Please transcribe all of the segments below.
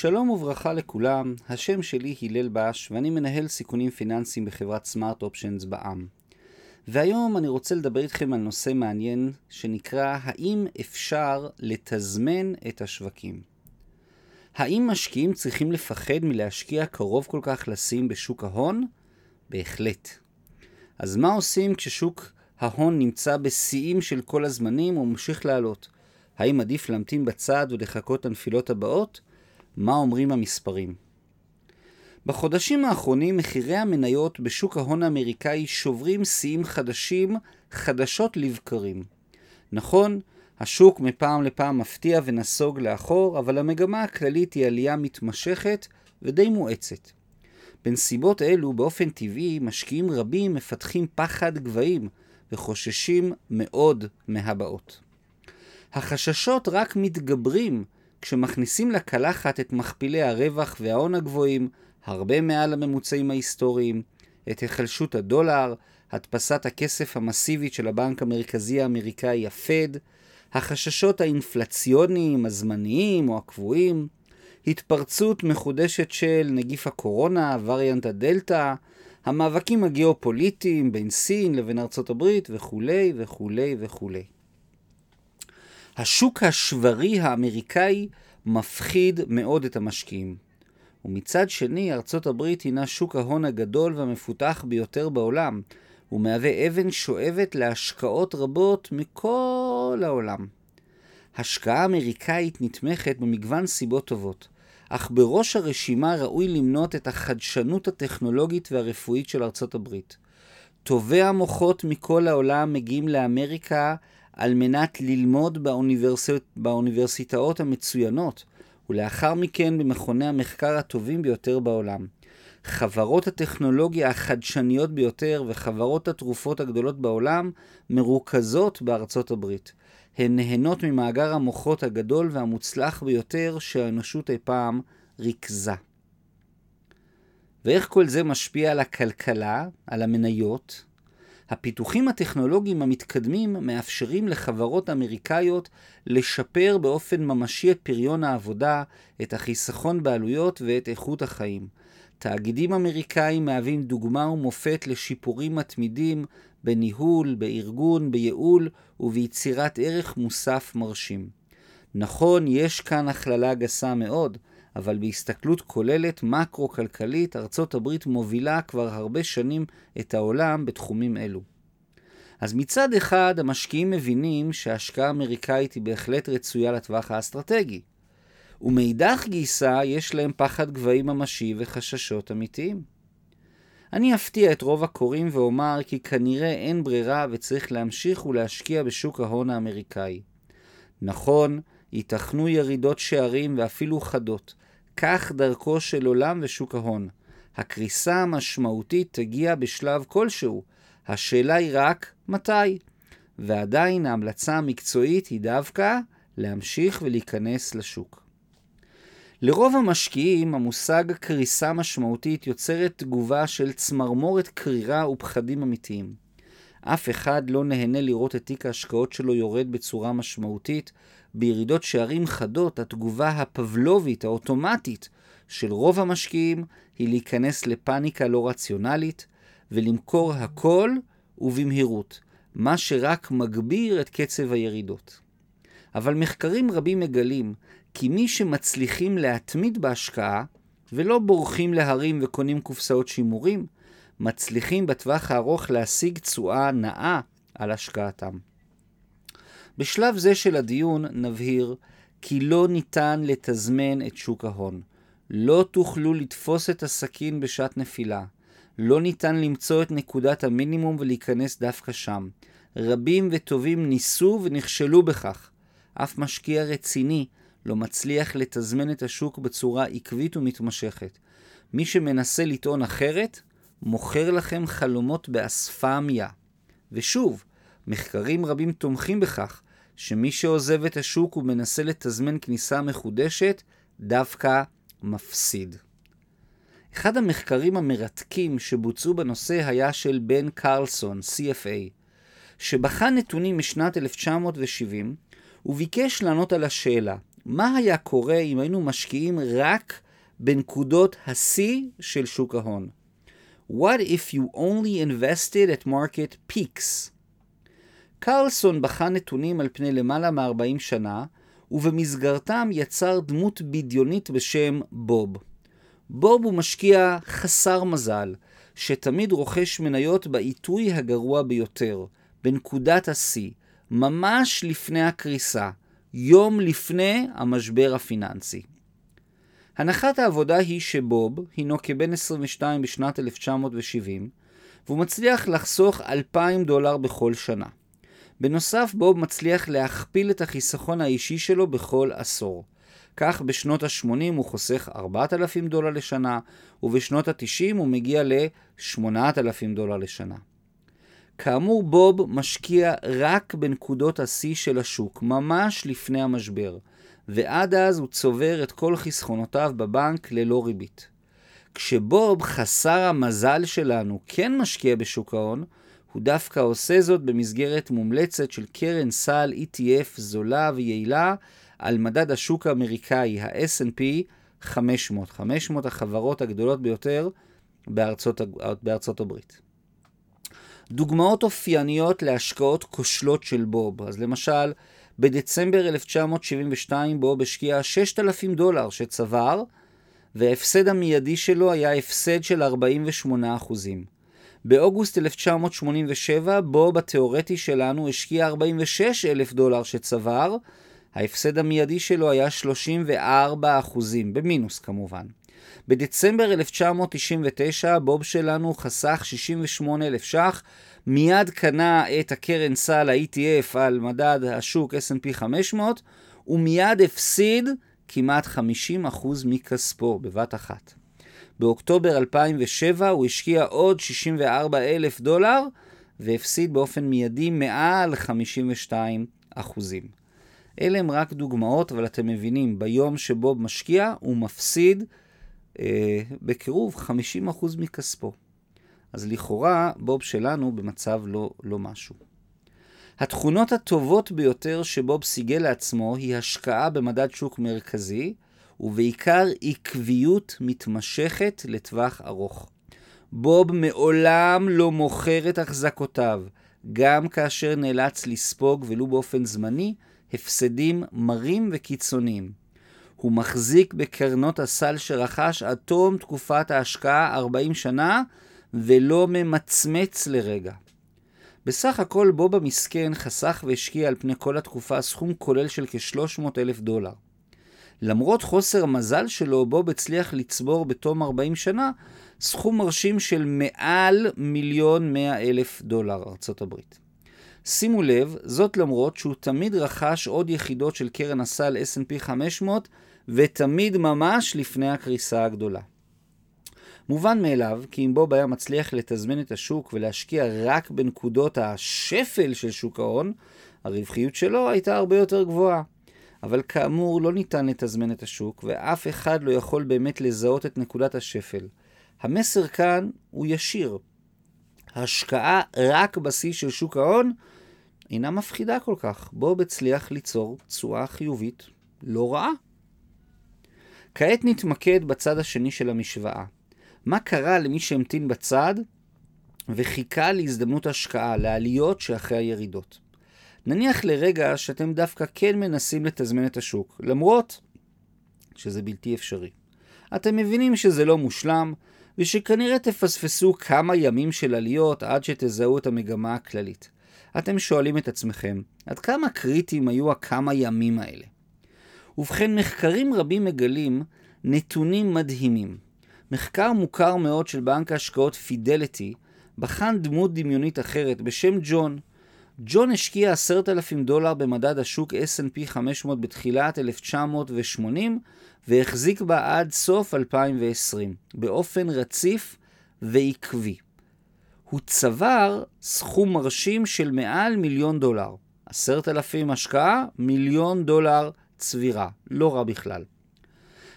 שלום וברכה לכולם, השם שלי הלל בש ואני מנהל סיכונים פיננסיים בחברת סמארט אופשנס בע"מ. והיום אני רוצה לדבר איתכם על נושא מעניין שנקרא האם אפשר לתזמן את השווקים. האם משקיעים צריכים לפחד מלהשקיע קרוב כל כך לשים בשוק ההון? בהחלט. אז מה עושים כששוק ההון נמצא בשיאים של כל הזמנים וממשיך לעלות? האם עדיף להמתין בצד ולחכות לנפילות הבאות? מה אומרים המספרים? בחודשים האחרונים מחירי המניות בשוק ההון האמריקאי שוברים שיאים חדשים חדשות לבקרים. נכון, השוק מפעם לפעם מפתיע ונסוג לאחור, אבל המגמה הכללית היא עלייה מתמשכת ודי מואצת. בנסיבות אלו, באופן טבעי, משקיעים רבים מפתחים פחד גבהים וחוששים מאוד מהבאות. החששות רק מתגברים כשמכניסים לקלחת את מכפילי הרווח וההון הגבוהים, הרבה מעל הממוצעים ההיסטוריים, את היחלשות הדולר, הדפסת הכסף המסיבית של הבנק המרכזי האמריקאי הפד, החששות האינפלציוניים, הזמניים או הקבועים, התפרצות מחודשת של נגיף הקורונה, וריאנט הדלתא, המאבקים הגיאופוליטיים בין סין לבין ארצות הברית וכולי וכולי וכולי. השוק השברי האמריקאי מפחיד מאוד את המשקיעים. ומצד שני, ארצות הברית הינה שוק ההון הגדול והמפותח ביותר בעולם, ומהווה אבן שואבת להשקעות רבות מכל העולם. השקעה אמריקאית נתמכת במגוון סיבות טובות, אך בראש הרשימה ראוי למנות את החדשנות הטכנולוגית והרפואית של ארצות הברית. טובי המוחות מכל העולם מגיעים לאמריקה על מנת ללמוד באוניברסיט... באוניברסיטאות המצוינות, ולאחר מכן במכוני המחקר הטובים ביותר בעולם. חברות הטכנולוגיה החדשניות ביותר וחברות התרופות הגדולות בעולם מרוכזות בארצות הברית. הן נהנות ממאגר המוחות הגדול והמוצלח ביותר שהאנושות אי פעם ריכזה. ואיך כל זה משפיע על הכלכלה, על המניות, הפיתוחים הטכנולוגיים המתקדמים מאפשרים לחברות אמריקאיות לשפר באופן ממשי את פריון העבודה, את החיסכון בעלויות ואת איכות החיים. תאגידים אמריקאים מהווים דוגמה ומופת לשיפורים מתמידים בניהול, בארגון, בייעול וביצירת ערך מוסף מרשים. נכון, יש כאן הכללה גסה מאוד, אבל בהסתכלות כוללת מקרו-כלכלית, ארצות הברית מובילה כבר הרבה שנים את העולם בתחומים אלו. אז מצד אחד, המשקיעים מבינים שההשקעה האמריקאית היא בהחלט רצויה לטווח האסטרטגי. ומאידך גיסא, יש להם פחד גבהים ממשי וחששות אמיתיים. אני אפתיע את רוב הקוראים ואומר כי כנראה אין ברירה וצריך להמשיך ולהשקיע בשוק ההון האמריקאי. נכון, ייתכנו ירידות שערים ואפילו חדות, כך דרכו של עולם ושוק ההון. הקריסה המשמעותית תגיע בשלב כלשהו, השאלה היא רק מתי. ועדיין ההמלצה המקצועית היא דווקא להמשיך ולהיכנס לשוק. לרוב המשקיעים המושג קריסה משמעותית יוצרת תגובה של צמרמורת קרירה ופחדים אמיתיים. אף אחד לא נהנה לראות את תיק ההשקעות שלו יורד בצורה משמעותית. בירידות שערים חדות, התגובה הפבלובית, האוטומטית, של רוב המשקיעים היא להיכנס לפאניקה לא רציונלית ולמכור הכל ובמהירות, מה שרק מגביר את קצב הירידות. אבל מחקרים רבים מגלים כי מי שמצליחים להתמיד בהשקעה ולא בורחים להרים וקונים קופסאות שימורים, מצליחים בטווח הארוך להשיג תשואה נאה על השקעתם. בשלב זה של הדיון נבהיר כי לא ניתן לתזמן את שוק ההון. לא תוכלו לתפוס את הסכין בשעת נפילה. לא ניתן למצוא את נקודת המינימום ולהיכנס דווקא שם. רבים וטובים ניסו ונכשלו בכך. אף משקיע רציני לא מצליח לתזמן את השוק בצורה עקבית ומתמשכת. מי שמנסה לטעון אחרת, מוכר לכם חלומות באספמיה. ושוב, מחקרים רבים תומכים בכך שמי שעוזב את השוק ומנסה לתזמן כניסה מחודשת, דווקא מפסיד. אחד המחקרים המרתקים שבוצעו בנושא היה של בן קרלסון, CFA, שבחן נתונים משנת 1970 וביקש לענות על השאלה מה היה קורה אם היינו משקיעים רק בנקודות השיא של שוק ההון? What if you only invested at market peaks? קרלסון בחן נתונים על פני למעלה מ-40 שנה, ובמסגרתם יצר דמות בדיונית בשם בוב. בוב הוא משקיע חסר מזל, שתמיד רוכש מניות בעיתוי הגרוע ביותר, בנקודת השיא, ממש לפני הקריסה, יום לפני המשבר הפיננסי. הנחת העבודה היא שבוב הינו כבן 22 בשנת 1970, והוא מצליח לחסוך 2,000 דולר בכל שנה. בנוסף, בוב מצליח להכפיל את החיסכון האישי שלו בכל עשור. כך בשנות ה-80 הוא חוסך 4,000 דולר לשנה, ובשנות ה-90 הוא מגיע ל-8,000 דולר לשנה. כאמור, בוב משקיע רק בנקודות השיא של השוק, ממש לפני המשבר, ועד אז הוא צובר את כל חסכונותיו בבנק ללא ריבית. כשבוב, חסר המזל שלנו, כן משקיע בשוק ההון, הוא דווקא עושה זאת במסגרת מומלצת של קרן סל ETF זולה ויעילה על מדד השוק האמריקאי, ה-S&P 500, 500 החברות הגדולות ביותר בארצות, בארצות הברית. דוגמאות אופייניות להשקעות כושלות של בוב. אז למשל, בדצמבר 1972 בוב השקיע 6,000 דולר שצבר, וההפסד המיידי שלו היה הפסד של 48%. באוגוסט 1987 בוב התיאורטי שלנו השקיע 46,000 דולר שצבר, ההפסד המיידי שלו היה 34 אחוזים, במינוס כמובן. בדצמבר 1999 בוב שלנו חסך 68,000 ש"ח, מיד קנה את הקרן סל ה-ETF על מדד השוק S&P 500, ומיד הפסיד כמעט 50% מכספו בבת אחת. באוקטובר 2007 הוא השקיע עוד 64,000 דולר והפסיד באופן מיידי מעל 52 אחוזים. אלה הם רק דוגמאות, אבל אתם מבינים, ביום שבו משקיע הוא מפסיד אה, בקירוב 50% מכספו. אז לכאורה בוב שלנו במצב לא, לא משהו. התכונות הטובות ביותר שבוב סיגל לעצמו היא השקעה במדד שוק מרכזי, ובעיקר עקביות מתמשכת לטווח ארוך. בוב מעולם לא מוכר את החזקותיו, גם כאשר נאלץ לספוג, ולו באופן זמני, הפסדים מרים וקיצוניים. הוא מחזיק בקרנות הסל שרכש עד תום תקופת ההשקעה 40 שנה, ולא ממצמץ לרגע. בסך הכל בוב המסכן חסך והשקיע על פני כל התקופה סכום כולל של כ-300 אלף דולר. למרות חוסר המזל שלו, בוב הצליח לצבור בתום 40 שנה סכום מרשים של מעל מיליון מאה אלף דולר ארצות הברית. שימו לב, זאת למרות שהוא תמיד רכש עוד יחידות של קרן הסל S&P 500 ותמיד ממש לפני הקריסה הגדולה. מובן מאליו כי אם בוב היה מצליח לתזמן את השוק ולהשקיע רק בנקודות השפל של שוק ההון, הרווחיות שלו הייתה הרבה יותר גבוהה. אבל כאמור לא ניתן לתזמן את השוק ואף אחד לא יכול באמת לזהות את נקודת השפל. המסר כאן הוא ישיר. השקעה רק בשיא של שוק ההון אינה מפחידה כל כך. בוב הצליח ליצור תשואה חיובית לא רעה. כעת נתמקד בצד השני של המשוואה. מה קרה למי שהמתין בצד וחיכה להזדמנות השקעה, לעליות שאחרי הירידות? נניח לרגע שאתם דווקא כן מנסים לתזמן את השוק, למרות שזה בלתי אפשרי. אתם מבינים שזה לא מושלם, ושכנראה תפספסו כמה ימים של עליות עד שתזהו את המגמה הכללית. אתם שואלים את עצמכם, עד כמה קריטיים היו הכמה ימים האלה? ובכן, מחקרים רבים מגלים נתונים מדהימים. מחקר מוכר מאוד של בנק ההשקעות פידליטי בחן דמות דמיונית אחרת בשם ג'ון. ג'ון השקיע עשרת אלפים דולר במדד השוק S&P 500 בתחילת 1980 והחזיק בה עד סוף 2020, באופן רציף ועקבי. הוא צבר סכום מרשים של מעל מיליון דולר. עשרת אלפים השקעה, מיליון דולר צבירה. לא רע בכלל.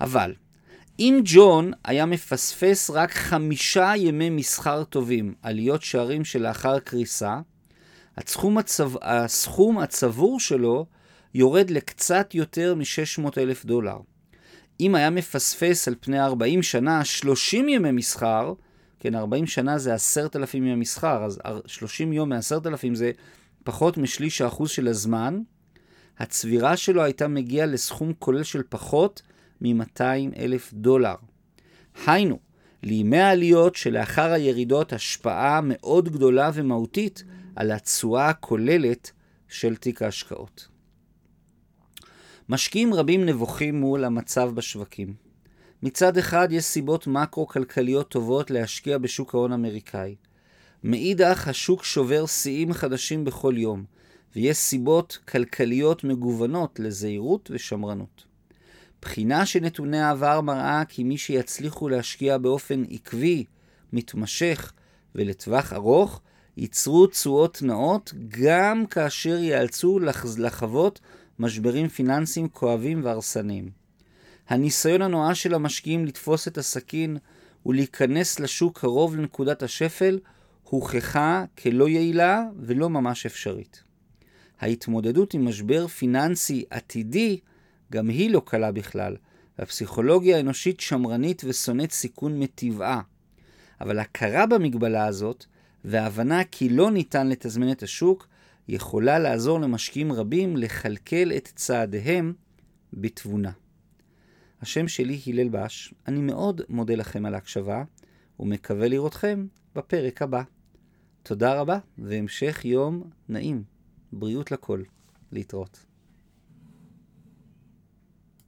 אבל, אם ג'ון היה מפספס רק חמישה ימי מסחר טובים, עליות שערים שלאחר קריסה, הסכום, הצב... הסכום הצבור שלו יורד לקצת יותר מ-600 אלף דולר. אם היה מפספס על פני 40 שנה 30 ימי מסחר, כן, 40 שנה זה 10,000 ימי מסחר, אז 30 יום מ-10,000 זה פחות משליש האחוז של הזמן, הצבירה שלו הייתה מגיעה לסכום כולל של פחות מ-200 אלף דולר. היינו, לימי העליות שלאחר הירידות השפעה מאוד גדולה ומהותית על התשואה הכוללת של תיק ההשקעות. משקיעים רבים נבוכים מול המצב בשווקים. מצד אחד יש סיבות מקרו-כלכליות טובות להשקיע בשוק ההון האמריקאי. מאידך, השוק שובר שיאים חדשים בכל יום, ויש סיבות כלכליות מגוונות לזהירות ושמרנות. בחינה של נתוני העבר מראה כי מי שיצליחו להשקיע באופן עקבי, מתמשך ולטווח ארוך, ייצרו תשואות נאות גם כאשר ייאלצו לחוות משברים פיננסיים כואבים והרסניים. הניסיון הנואש של המשקיעים לתפוס את הסכין ולהיכנס לשוק קרוב לנקודת השפל הוכחה כלא יעילה ולא ממש אפשרית. ההתמודדות עם משבר פיננסי עתידי גם היא לא קלה בכלל, והפסיכולוגיה האנושית שמרנית ושונאת סיכון מטבעה. אבל הכרה במגבלה הזאת, וההבנה כי לא ניתן לתזמן את השוק, יכולה לעזור למשקיעים רבים לכלכל את צעדיהם בתבונה. השם שלי הלל בש, אני מאוד מודה לכם על ההקשבה, ומקווה לראותכם בפרק הבא. תודה רבה, והמשך יום נעים. בריאות לכל. להתראות.